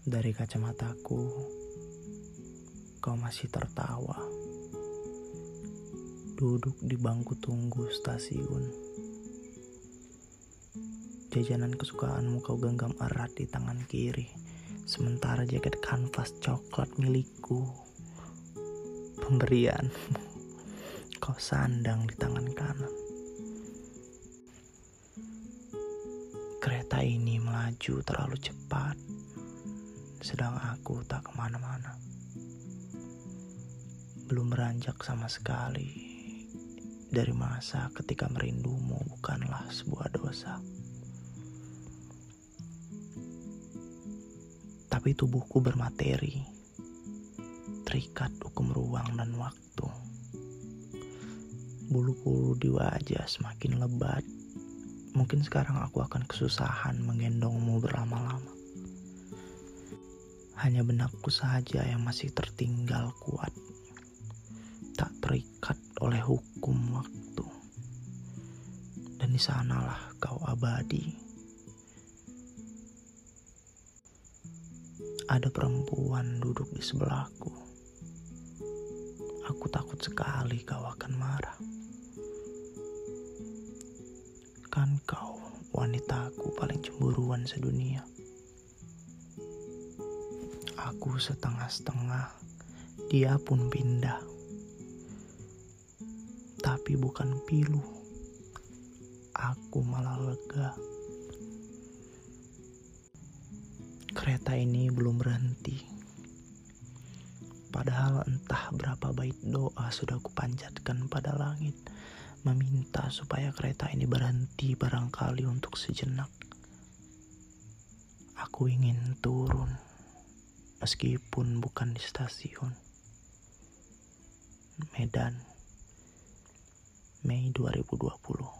Dari kacamataku, kau masih tertawa. Duduk di bangku tunggu stasiun. Jajanan kesukaanmu kau genggam erat di tangan kiri, sementara jaket kanvas coklat milikku. Pemberian kau sandang di tangan kanan. Kereta ini melaju terlalu cepat sedang aku tak ke mana-mana. Belum beranjak sama sekali dari masa ketika merindumu bukanlah sebuah dosa. Tapi tubuhku bermateri, terikat hukum ruang dan waktu. Bulu-bulu di wajah semakin lebat. Mungkin sekarang aku akan kesusahan menggendongmu berlama-lama. Hanya benakku saja yang masih tertinggal kuat. Tak terikat oleh hukum waktu. Dan di sanalah kau abadi. Ada perempuan duduk di sebelahku. Aku takut sekali kau akan marah. Kan kau wanitaku paling cemburuan sedunia. Aku setengah-setengah, dia pun pindah. Tapi bukan pilu, aku malah lega. Kereta ini belum berhenti. Padahal entah berapa bait doa sudah kupanjatkan pada langit, meminta supaya kereta ini berhenti barangkali untuk sejenak. Aku ingin turun meskipun bukan di stasiun. Medan, Mei 2020.